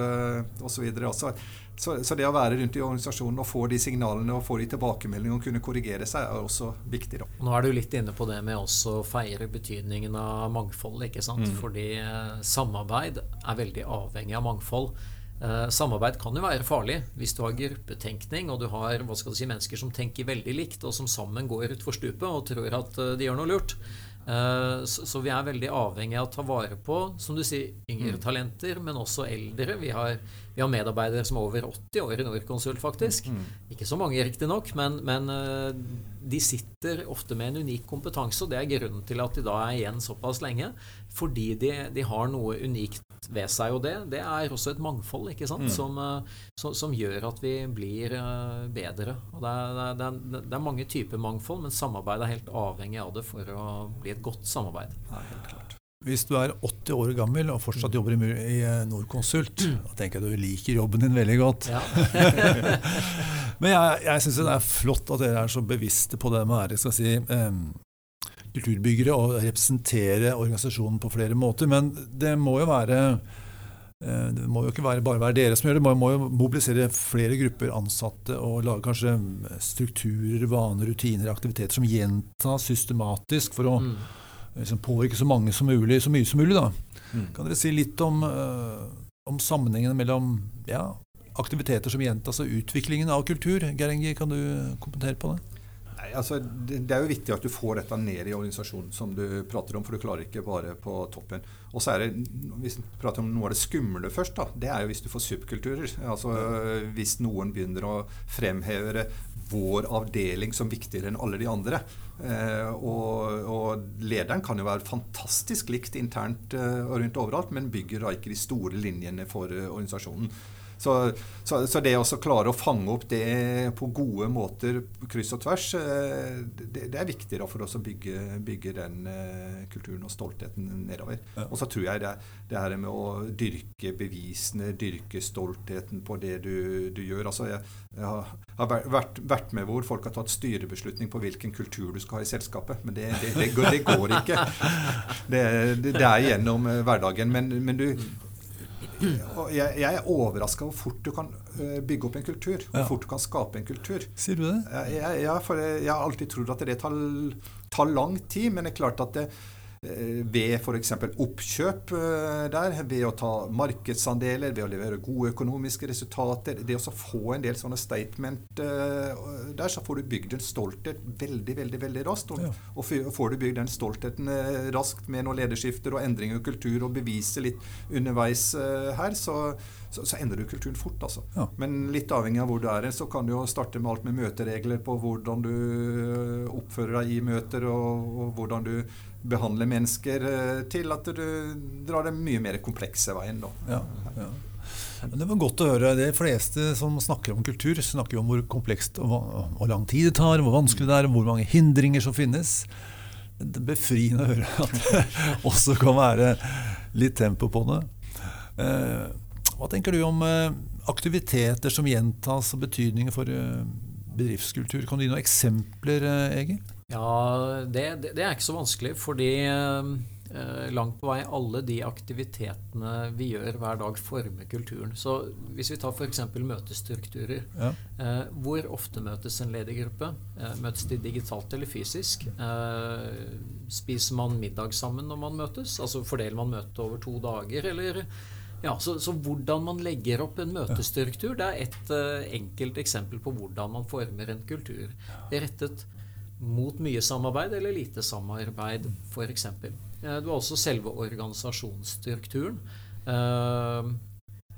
osv. Så, så, så det å være rundt i organisasjonen og få de signalene og få de tilbakemeldingene og kunne korrigere seg, er også viktig. Da. Nå er du litt inne på det med også å feire betydningen av mangfold. ikke sant? Mm. Fordi eh, samarbeid er veldig avhengig av mangfold. Eh, samarbeid kan jo være farlig hvis du har gruppetenkning og du har hva skal du si, mennesker som tenker veldig likt, og som sammen går utfor stupet og tror at eh, de gjør noe lurt. Eh, så, vi er veldig avhengig av å ta vare på som du sier, yngre mm. talenter, men også eldre. Vi har, vi har, medarbeidere som er over 80 år i Norconsult, faktisk. Mm. Ikke så mange, riktignok, men, men de sitter ofte med en unik kompetanse, og det er grunnen til at de da er igjen såpass lenge. Fordi de, de har noe unikt ved seg. Og det, det er også et mangfold ikke sant? Mm. Som, eh, som, som, gjør at vi blir eh, bedre. Og det er, det, er, det er, mange typer mangfold, men samarbeid er helt avhengig av det for å bli et godt samarbeid. Ja, helt klart. Hvis du er 80 år gammel og fortsatt jobber i, eh, Norconsult, da tenker jeg du liker jobben din veldig godt. Ja. Men jeg, jeg syns det er flott at dere er så bevisste på det med å være skal si, um, kulturbyggere og representere organisasjonen på flere måter. Men det må jo være eh, det må jo ikke være, bare være dere som gjør det, man må jo mobilisere flere grupper ansatte og lage kanskje strukturer, vaner, rutiner, aktiviteter som gjentas systematisk for å mm. Liksom, påvirke så mange som mulig, så mye som mulig. Da. Mm. Kan dere si litt om, uh, om sammenhengen mellom ja, aktiviteter som gjentas, og utviklingen av kultur? Geir Engi, kan du kommentere på det? altså, det, det, er jo viktig at du får dette ned i organisasjonen, som du prater om, for du klarer ikke bare på toppen. Og så er det, Hvis vi prater om noe av det skumle først, da, det er jo hvis du får subkulturer. Altså Hvis noen begynner å fremheve vår avdeling som viktigere enn alle de andre. Eh, og, og, lederen kan jo være fantastisk likt internt eh, og rundt overalt, men bygger da ikke de store linjene for eh, organisasjonen. Så, så, så, det å klare å fange opp det på gode måter kryss og tvers, eh, det, det er viktig for oss å bygge, bygge den uh, kulturen og stoltheten nedover. Og så tror jeg det, det her med å dyrke bevisene, dyrke stoltheten på det du, du gjør. Altså jeg, jeg har vært, vært, med hvor folk har tatt styrebeslutning på hvilken kultur du skal ha i selskapet. Men det, det går, går, ikke. Det, er gjennom eh, hverdagen. Men, men du, jeg, jeg er overraska hvor fort du kan eh, bygge opp en kultur. Hvor ja. fort du kan skape en kultur. Sier du det? Jeg, jeg, jeg har alltid trodd at det tar, tar, lang tid, men det er klart at det, ved f.eks. oppkjøp eh, der, ved å ta markedsandeler, ved å levere gode økonomiske resultater. Det å få en del sånne statement eh, der, så får du bygd en stolthet veldig veldig, veldig raskt. Og, ja. og får du bygd den stoltheten raskt med noen lederskifter og endring av kultur og bevise litt underveis her, så, så, så endrer du kulturen fort. altså. Ja. Men litt avhengig av hvor du er, så kan du jo starte med alt med møteregler på hvordan du oppfører deg i møter, og, og hvordan du behandle mennesker, eh, til at du drar den mye mer komplekse veien. Da. Ja, ja. Det var godt å høre. De fleste som snakker om kultur, snakker om hvor komplekst og hvor lang tid det tar, hvor vanskelig det er, hvor mange hindringer som finnes. Det er befriende å høre at det også kan være litt tempo på det. Eh, hva tenker du om eh, aktiviteter som gjentas, og betydningen for bedriftskultur? Kan du gi noen eksempler, Egil? Ja, det, det, det, er ikke så vanskelig, fordi eh, langt på vei alle de aktivitetene vi gjør hver dag, former kulturen. Så hvis vi tar f.eks. møtestrukturer. Ja. Eh, hvor ofte møtes en ledergruppe? Eh, møtes de digitalt eller fysisk? Spiser man middag sammen når man møtes? Altså fordeler man møtet over to dager, eller ja, så, så, hvordan man legger opp en møtestruktur, det er et uh, enkelt eksempel på hvordan man former en kultur. Rettet mot mye samarbeid eller lite samarbeid, f.eks. Du har også selve organisasjonsstrukturen. Eh,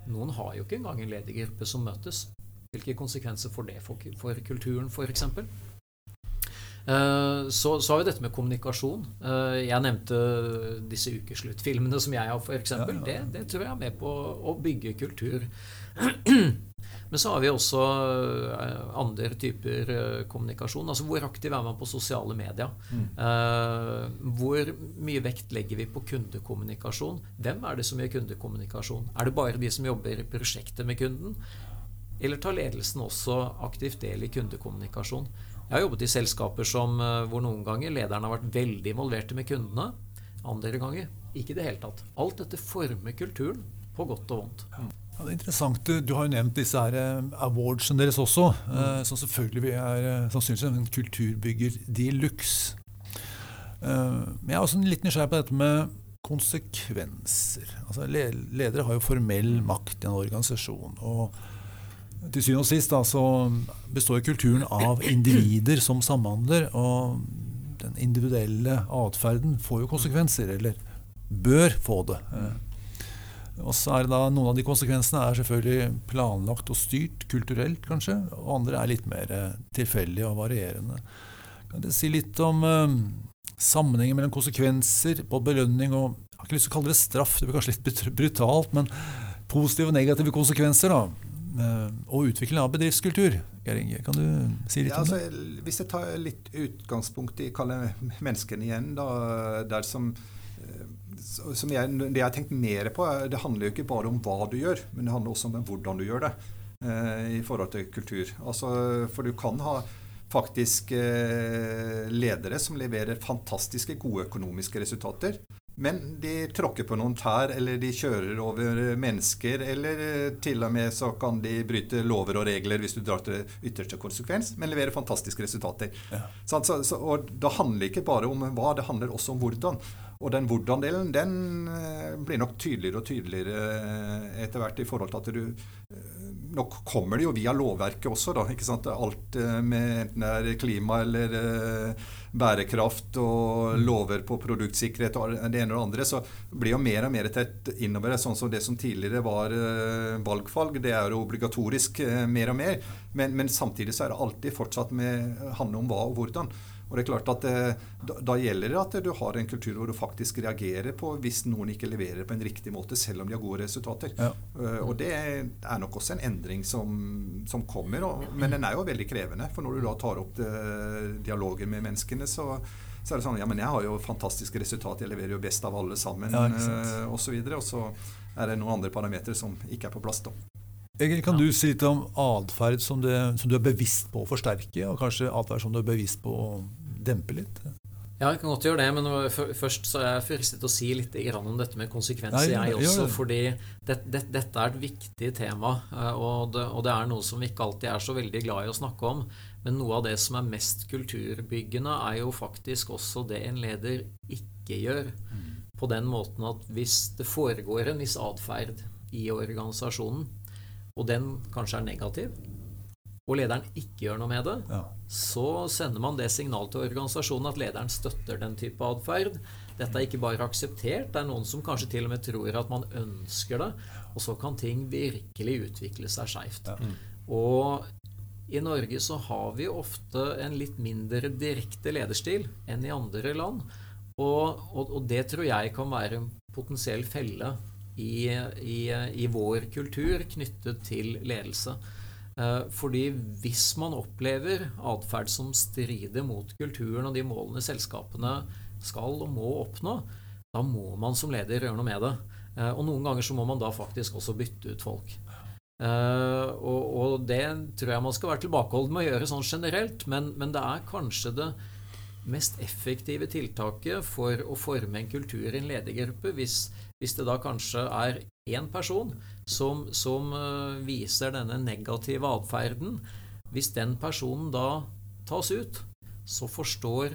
noen har jo ikke engang en ledergruppe som møtes. Hvilke konsekvenser får det for, for kulturen, f.eks.? Eh, så, så, har vi dette med kommunikasjon. Eh, jeg nevnte disse ukesluttfilmene som jeg har, f.eks. Ja, ja. det, det tror jeg er med på å bygge kultur. Men så har vi også eh, andre typer kommunikasjon. Altså hvor aktiv er man på sosiale medier? Mm. Hvor mye vekt legger vi på kundekommunikasjon? Hvem er det som gjør kundekommunikasjon? Er det bare de som jobber i prosjektet med kunden? Eller tar ledelsen også aktivt del i kundekommunikasjon? Jeg har jobbet i selskaper som, eh, hvor noen ganger lederen har vært veldig involverte med kundene. Andre ganger ikke i det hele tatt. Alt dette former kulturen, på godt og vondt. Ja. Det er interessant. Du har jo nevnt disse her eh, awardsene deres også, mm. som selvfølgelig er sannsynligvis en kulturbygger de luxe. Men jeg er også litt nysgjerrig på dette med konsekvenser. Altså, ledere har jo formell makt i en organisasjon. og til syvende og sist da, så består kulturen av individer som samhandler. Og den individuelle atferden får jo konsekvenser, eller bør få det. Og så er det da Noen av de konsekvensene er selvfølgelig planlagt og styrt kulturelt, kanskje. Og andre er litt mer eh, tilfeldige og varierende. Kan dere si litt om uh, sammenhengen mellom konsekvenser på belønning og Jeg har ikke lyst til å kalle det straff, det blir kanskje litt brutalt, men positive og negative konsekvenser. da. Eh, og utvikling av bedriftskultur. Geir Inge, kan du si litt ja, om det? Altså, hvis jeg tar litt utgangspunkt i menneskene igjen, da, der som, eh, som jeg, Det jeg har tenkt mer på, det handler jo ikke bare om hva du gjør, men det handler også om hvordan du gjør det eh, i forhold til kultur. Altså, for du kan ha faktisk eh, ledere som leverer fantastiske gode økonomiske resultater. Men de tråkker på noen tær, eller de kjører over mennesker, eller eh, til og med så kan de bryte lover og regler hvis du drar til ytterste konsekvens, men leverer fantastiske resultater. Ja. Så, så, og Da handler det ikke bare om hva, det handler også om hvordan. Og den hvordan-delen den eh, blir nok tydeligere og tydeligere eh, etter hvert i forhold til at du Nok kommer det jo via lovverket også, da. ikke sant? Alt med enten det er klima eller bærekraft og lover på produktsikkerhet og det ene og det andre, så blir jo mer og mer tett innover. Sånn som det som tidligere var valgfag. Det er jo obligatorisk mer og mer. Men, men, samtidig så er det alltid fortsatt med handle om hva og hvordan. Og det er klart at eh, da, da, gjelder det at du har en kultur hvor du faktisk reagerer på hvis noen ikke leverer på en riktig måte, selv om de har gode resultater. Ja. Uh, og det er nok også en endring som, som kommer, og, men den er jo veldig krevende. For når du da tar opp det, dialoger med menneskene, så, så er det sånn Ja, men jeg har jo fantastiske resultater, jeg leverer jo best av alle sammen, ja, osv. Og, og så er det noen andre parametere som ikke er på plass. da. Egil, kan du si litt om atferd som, som, du er bevisst på å forsterke, og kanskje atferd som du er bevisst på å dempe litt? Ja, jeg kan godt gjøre det, men først så er jeg fristet til å si litt om dette med konsekvenser, Nei, jeg også. Fordi det, det, dette er et viktig tema, eh, og det, og det, er noe som vi ikke alltid er så veldig glad i å snakke om. Men noe av det som er mest kulturbyggende, er jo faktisk også det en leder ikke gjør. Mm. På den måten at hvis det foregår en viss atferd i organisasjonen, og den kanskje er negativ, og lederen ikke gjør noe med det, ja. så sender man det signalet til organisasjonen at lederen støtter den type atferd. Dette er ikke bare akseptert, det er noen som kanskje til og med tror at man ønsker det. Og så kan ting virkelig utvikle seg skeivt. Ja. Og i Norge så har vi ofte en litt mindre direkte lederstil enn i andre land. Og, og, og det tror jeg kan være en potensiell felle i, i, i vår kultur knyttet til ledelse. Eh, fordi hvis man opplever atferd som strider mot kulturen og de målene selskapene skal og må oppnå, da må man som leder gjøre noe med det. Eh, og noen ganger så må man da faktisk også bytte ut folk. Uh, og, og, det tror jeg man skal være tilbakeholden med å gjøre sånn generelt, men, men, det er kanskje det mest effektive tiltaket for å forme en kultur i en ledergruppe hvis, hvis det da kanskje er én person som, som uh, viser denne negative atferden, hvis den personen da tas ut, så forstår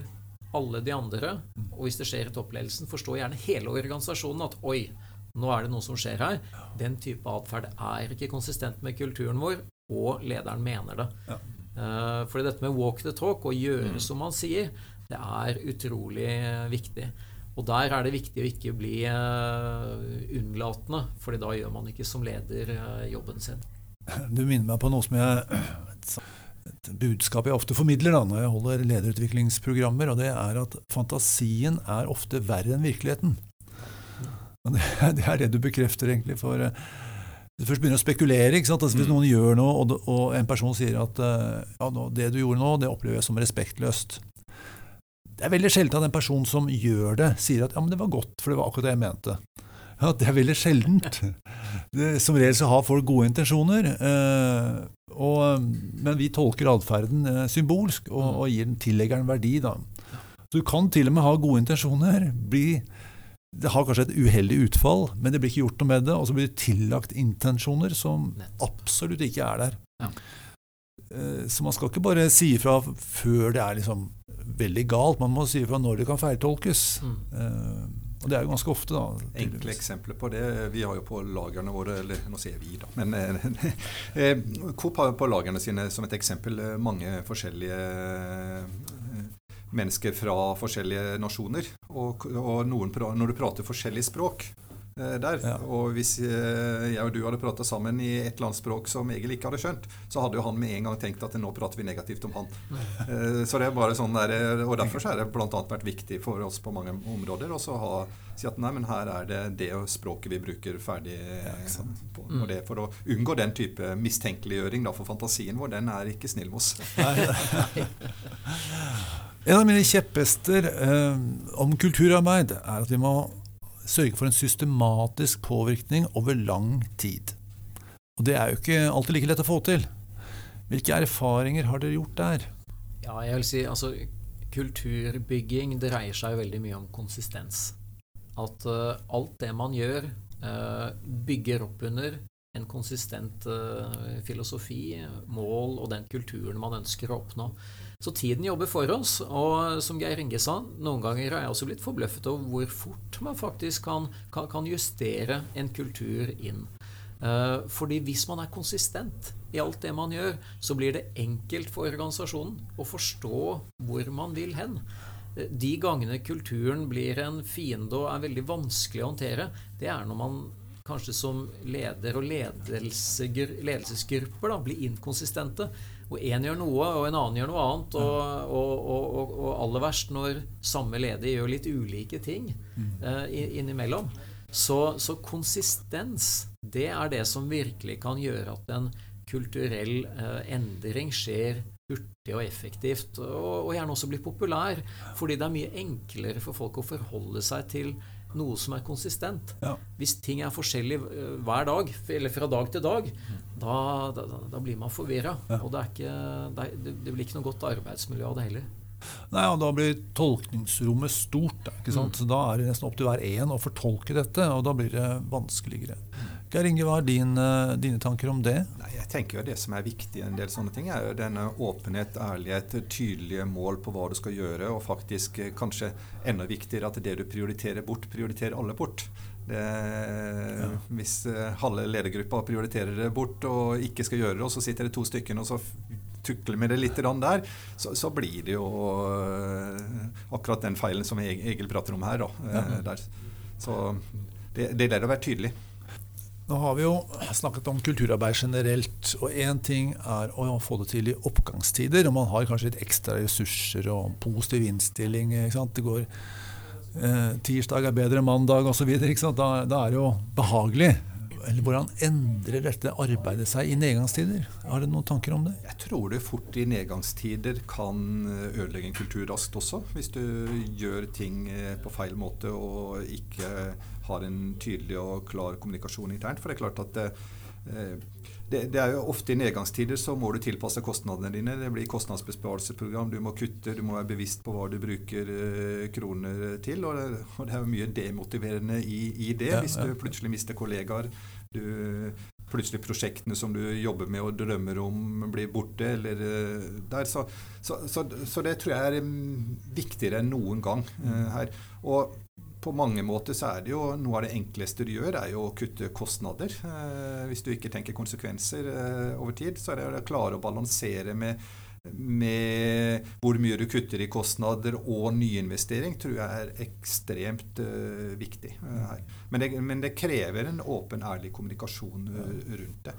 alle de andre, og hvis det skjer i toppledelsen, forstår gjerne hele organisasjonen at oi, nå er det noe som skjer her. Den type atferd er ikke konsistent med kulturen vår, og lederen mener det. Ja. Uh, fordi dette med walk the talk, og gjøre mm. som man sier, det er utrolig viktig. Og der er det viktig å ikke bli uh, unnlatende, for da gjør man ikke som leder uh, jobben sin. Du minner meg på noe som jeg et, budskap jeg ofte formidler da, når jeg holder lederutviklingsprogrammer, og det er at fantasien er ofte verre enn virkeligheten. Og det, det er det du bekrefter, egentlig. for uh, du først begynner å spekulere. ikke sant? Altså, hvis mm. noen gjør noe, og, og en person sier at ja, det du gjorde nå, det opplever jeg som respektløst. Det er veldig sjelden at en person som gjør det, sier at ja, men det var godt, for det var akkurat det jeg mente. Ja, Det er veldig sjeldent. som regel så har folk gode intensjoner. Eh, og, men vi tolker atferden eh, symbolsk og, mm. og, gir den tillegger den verdi. Da. Så du kan til og med ha gode intensjoner. Bli, det har kanskje et uheldig utfall, men det blir ikke gjort noe med det. Og så blir det tillagt intensjoner som absolutt ikke er der. Ja. Eh, så man skal ikke bare si ifra før det er liksom veldig galt. Man må si ifra når det kan feiltolkes. Mm. Eh, og det er jo ganske ofte, da. Enkle eksempler på det. Vi har jo på lagrene våre Eller nå sier vi, da. Men eh, Coop har på lagrene sine som et eksempel mange forskjellige mennesker fra forskjellige nasjoner. Og, og noen, når du prater forskjellige språk, der. Ja. Og hvis eh, jeg og du hadde prata sammen i et eller annet språk som Egil ikke hadde skjønt, så hadde jo han med en gang tenkt at nå prater vi negativt om han. Eh, så det er bare sånn der, Og derfor så er det bl.a. vært viktig for oss på mange områder å si at nei, men her er det det språket vi bruker ferdig ja, på, mm. det, for å unngå den type mistenkeliggjøring. Da, for fantasien vår, den er ikke snill med oss. en av mine kjepphester eh, om kulturarbeid er at vi må sørge for en systematisk påvirkning over lang tid. Og det er jo ikke alltid like lett å få til. Hvilke erfaringer har dere gjort der? Ja, jeg vil si altså, Kulturbygging dreier seg veldig mye om konsistens. At uh, alt det man gjør, uh, bygger opp under en konsistent uh, filosofi, mål og den kulturen man ønsker å oppnå. Så tiden jobber for oss. Og som Geir Inge sa, noen ganger har jeg også blitt forbløffet over hvor fort man faktisk kan, kan, kan justere en kultur inn. Eh, fordi hvis man er konsistent i alt det man gjør, så blir det enkelt for organisasjonen å forstå hvor man vil hen. Eh, de gangene kulturen blir en fiende og er veldig vanskelig å håndtere, det er når man kanskje som leder og ledelsesgrupper da, blir inkonsistente. Og én gjør noe, og en annen gjør noe annet. Og, og, og, og aller verst når samme leder gjør litt ulike ting uh, innimellom. Så, så, konsistens, det er det som virkelig kan gjøre at en kulturell uh, endring skjer hurtig og effektivt, og, og, gjerne også blir populær. Fordi det er mye enklere for folk å forholde seg til noe som er konsistent. Ja. Hvis ting er forskjellig eh, hver dag, eller fra dag til dag, da, da, da blir man forvirra. Ja. Og det, ikke, det, det, blir ikke noe godt arbeidsmiljø av det heller. Nei, og Da blir tolkningsrommet stort. ikke sant? Mm. Så Da er det nesten opp til hver en å fortolke dette, og da blir det vanskeligere. Geir Inge, hva er din, eh, dine tanker om det? Nei, jeg tenker jo Det som er viktig i en del sånne ting, er jo denne åpenhet, ærlighet, tydelige mål på hva du skal gjøre, og faktisk eh, kanskje enda viktigere at det du prioriterer bort, prioriterer alle bort. Det, ja. Hvis uh, halve ledergruppa prioriterer det bort og ikke skal gjøre det, og så sitter det to stykker og så tukler med det litt der, så, så blir det jo akkurat den feilen som Egil prater om her. Da, ja. Så det, det er det å være tydelig. Nå har vi jo snakket om kulturarbeid generelt, og én ting er å få det til i oppgangstider. Og man har kanskje litt ekstra ressurser og positiv innstilling. Det går eh, Tirsdag er bedre enn mandag osv. Da, da er det jo behagelig. Eller Hvordan endrer dette arbeidet seg i nedgangstider? Har du noen tanker om det? Jeg tror det fort i nedgangstider kan ødelegge en kultur raskt også. Hvis du gjør ting eh, på feil måte og ikke har en tydelig og klar kommunikasjon internt. For det er klart at eh, det, det, er jo ofte i nedgangstider så må du tilpasse kostnadene dine. Det blir kostnadsbesparelsesprogram, du må kutte, du må være bevisst på hva du bruker eh, kroner til. Og det, og det, er jo mye demotiverende i, i det, ja, hvis du plutselig mister kollegaer. Du, plutselig prosjektene som du jobber med og drømmer om, blir borte. Eller, eh, der, så, så, så, så, det tror jeg er mm, viktigere enn noen gang uh, her. Og på mange måter så er det jo noe av det enkleste du gjør, er jo å kutte kostnader. Eh, hvis du ikke tenker konsekvenser eh, over tid, så er det å klare å balansere med, med hvor mye du kutter i kostnader og nyinvestering, tror jeg er ekstremt eh, viktig her. Men det, men det, krever en åpen, ærlig kommunikasjon uh, rundt det.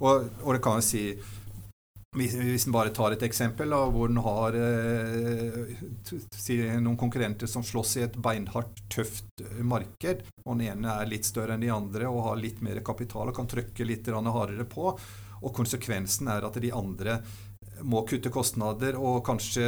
Og, og det kan jeg si hvis en bare tar et eksempel da, hvor en har eh, noen konkurrenter som slåss i et beinhardt, tøft marked, og den ene er litt større enn de andre og har litt mer kapital og kan trykke litt hardere på, og konsekvensen er at de andre må kutte kostnader og kanskje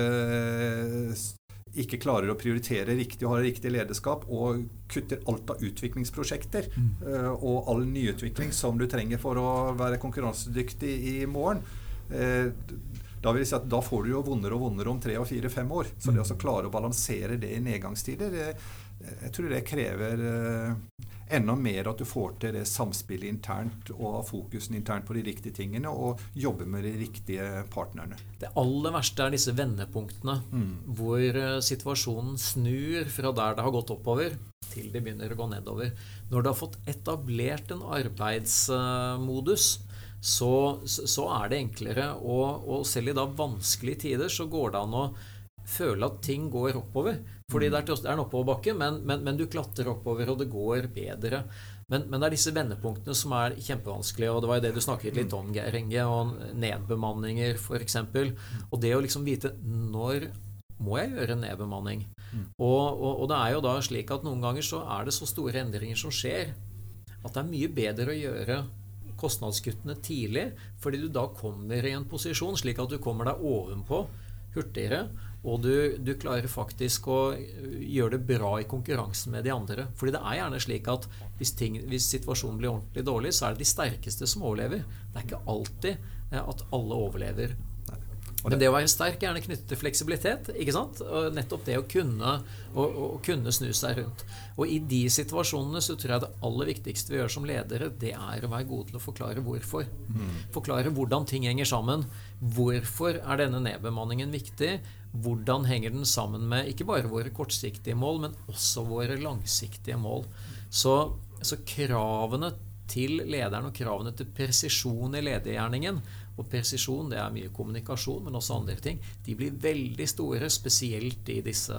ikke klarer å prioritere riktig og har riktig lederskap, og kutter alt av utviklingsprosjekter mm. uh, og all nyutvikling som du trenger for å være konkurransedyktig i morgen, da vil jeg si at da får du jo vondere og vondere om tre og fire-fem år. Så det å klare å balansere det i nedgangstider, det, jeg tror det krever uh, enda mer at du får til det samspillet internt og fokusen internt på de riktige tingene og jobber med de riktige partnerne. Det aller verste er disse vendepunktene mm. hvor uh, situasjonen snur fra der det har gått oppover, til det begynner å gå nedover. Når du har fått etablert en arbeidsmodus, så, så, er det enklere. Og, og selv i da vanskelige tider så går det an å føle at ting går oppover. Fordi det er, en oppoverbakke, men, men, men, du klatrer oppover, og det går bedre. Men, men, det er disse vendepunktene som er kjempevanskelige. Og det var jo det du snakket litt om, Geir Inge, og nedbemanninger f.eks. Og det å liksom vite når må jeg gjøre en nedbemanning? Og, og, og, det er jo da slik at noen ganger så er det så store endringer som skjer, at det er mye bedre å gjøre kostnadskuttene tidlig, fordi du da kommer i en posisjon slik at du kommer deg ovenpå hurtigere og du, du, klarer faktisk å gjøre det bra i konkurransen med de andre. Fordi det er gjerne slik at hvis, ting, hvis, situasjonen blir ordentlig dårlig, så er det de sterkeste som overlever. Det er ikke alltid eh, at alle overlever men det å være sterk er gjerne knyttet til fleksibilitet. ikke sant? Og nettopp det å kunne, å, å kunne, snu seg rundt. Og i de situasjonene så tror jeg det aller viktigste vi gjør som ledere, det er å være gode til å forklare hvorfor. Mm. Forklare hvordan ting henger sammen. Hvorfor er denne nedbemanningen viktig? Hvordan henger den sammen med ikke bare våre kortsiktige mål, men også våre langsiktige mål? Så, så kravene til lederen og kravene til presisjon i ledergjerningen og presisjon, det er mye kommunikasjon, men også andre ting. De blir veldig store, spesielt i disse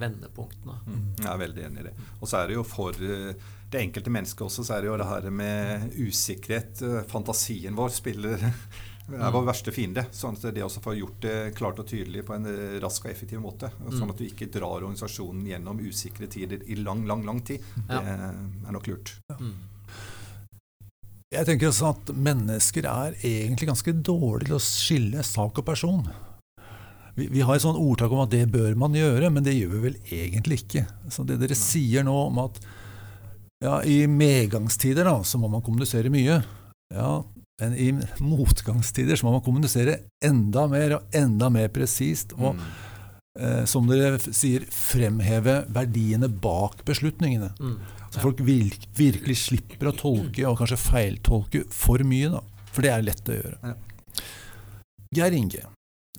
vendepunktene. Mm, jeg er veldig enig i det. Og så er det jo for eh, det enkelte mennesket også, så er det jo det her med usikkerhet. Eh, fantasien vår spiller er vår verste fiende. sånn at Det også får gjort det klart og tydelig på en eh, rask og effektiv måte. Sånn at du ikke drar organisasjonen gjennom usikre tider i lang, lang, lang tid. Det er nok lurt. Ja. Jeg tenker også at mennesker er egentlig ganske dårlige til å skille sak og person. Vi, vi har et sånt ordtak om at det bør man gjøre, men det gjør vi vel egentlig ikke. Så det dere sier nå om at ja, i medgangstider da, så må man kommunisere mye. Ja, men i motgangstider så må man kommunisere enda mer og enda mer presist. Og mm. eh, som dere sier, fremheve verdiene bak beslutningene. Mm. Så folk virkelig slipper å tolke, og kanskje feiltolke, for mye. da. For det er lett å gjøre. Geir Inge,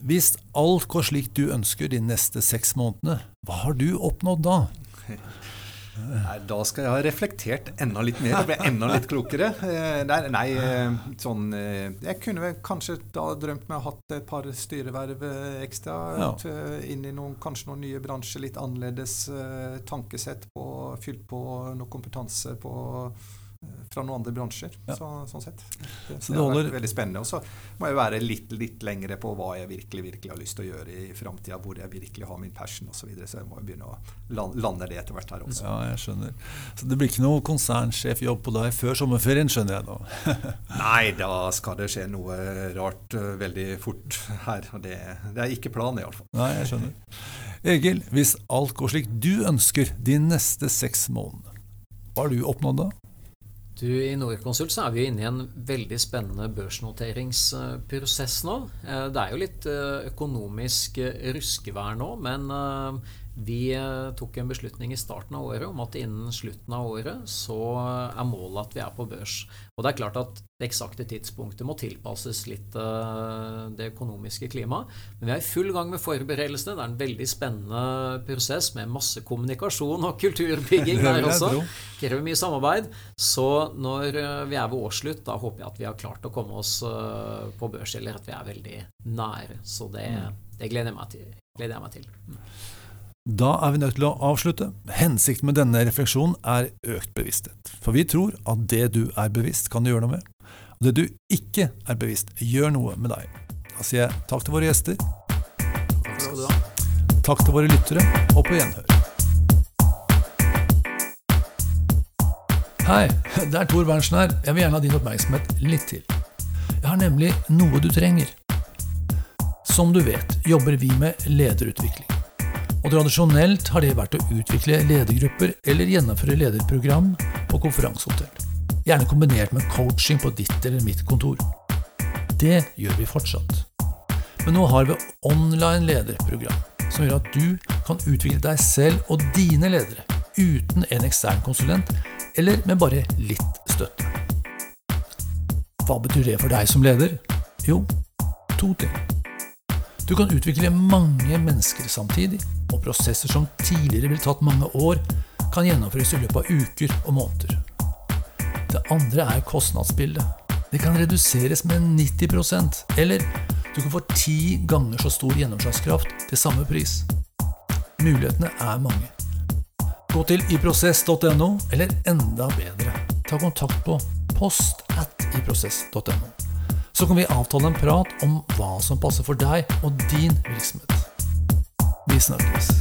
hvis alt går slik du ønsker de neste seks månedene, hva har du oppnådd da? Nei, da skal jeg ha reflektert enda litt mer og bli enda litt klokere. Eh, nei, nei, eh, sånn eh, Jeg kunne kanskje da drømt meg å ha hatt et par styreverv ekstra. Ja. Inn i noen, kanskje noen nye bransjer, litt annerledes tankesett på Fylt på noe kompetanse på fra noen andre bransjer. Ja. Så, sånn sett. Det, så det, har vært veldig spennende. Og så må jeg være litt, litt lengre på hva jeg virkelig virkelig har lyst til å gjøre i framtida. Hvor jeg virkelig har min passion osv. Så, videre. så jeg må begynne å lande det etter hvert her også. Ja, jeg skjønner. Så det blir ikke noe konsernsjefjobb på deg før sommerferien, skjønner jeg da? Nei, da skal det skje noe rart uh, veldig fort her. Og det, det er ikke planen, iallfall. Nei, jeg skjønner. Egil, hvis alt går slik du ønsker de neste seks månedene, hva har du oppnådd da? Du, I Norconsult så er vi inne i en veldig spennende børsnoteringsprosess nå. Eh, det er jo litt eh, økonomisk eh, ruskevær nå, men vi eh, tok en beslutning i starten av året om at innen slutten av året så er målet at vi er på børs. Og det er klart at det eksakte tidspunktet må tilpasses litt uh, det økonomiske klimaet. Men vi er i full gang med forberedelsene. Det er en veldig spennende prosess med masse kommunikasjon og kulturbygging der også. Krever mye samarbeid. Så når eh, vi er ved årsslutt, da håper jeg at vi har klart å komme oss på børs, eller at vi er veldig nære. Så det, mm. det gleder jeg meg til. Gleder jeg meg til. Da er vi nødt til å avslutte. Hensikten med denne refleksjonen er økt bevissthet. For vi tror at det du er bevisst, kan du gjøre noe med. Og det du ikke er bevisst, gjør noe med deg. Da sier jeg takk til våre gjester. Takk til våre lyttere, og på gjenhør. Hei, det er Tor Berntsen her. Jeg vil gjerne ha din oppmerksomhet litt til. Jeg har nemlig noe du trenger. Som du vet, jobber vi med lederutvikling. Og tradisjonelt har det vært å utvikle ledergrupper eller gjennomføre lederprogram på konferansehotell. Gjerne kombinert med coaching på ditt eller mitt kontor. Det gjør vi fortsatt. Men nå har vi online lederprogram, som gjør at du kan utvikle deg selv og dine ledere uten en ekstern konsulent, eller med bare litt støtte. Hva betyr det for deg som leder? Jo, to ting. Du kan utvikle mange mennesker samtidig, og prosesser som tidligere ville tatt mange år, kan gjennomføres i løpet av uker og måneder. Det andre er kostnadsbildet. Det kan reduseres med 90% eller du kan få ti ganger så stor gjennomslagskraft til samme pris. Mulighetene er mange. Gå til iprosess.no, eller enda bedre, ta kontakt på post at iprosess.no. Så kan vi avtale en prat om hva som passer for deg og din virksomhet. Vi snakkes.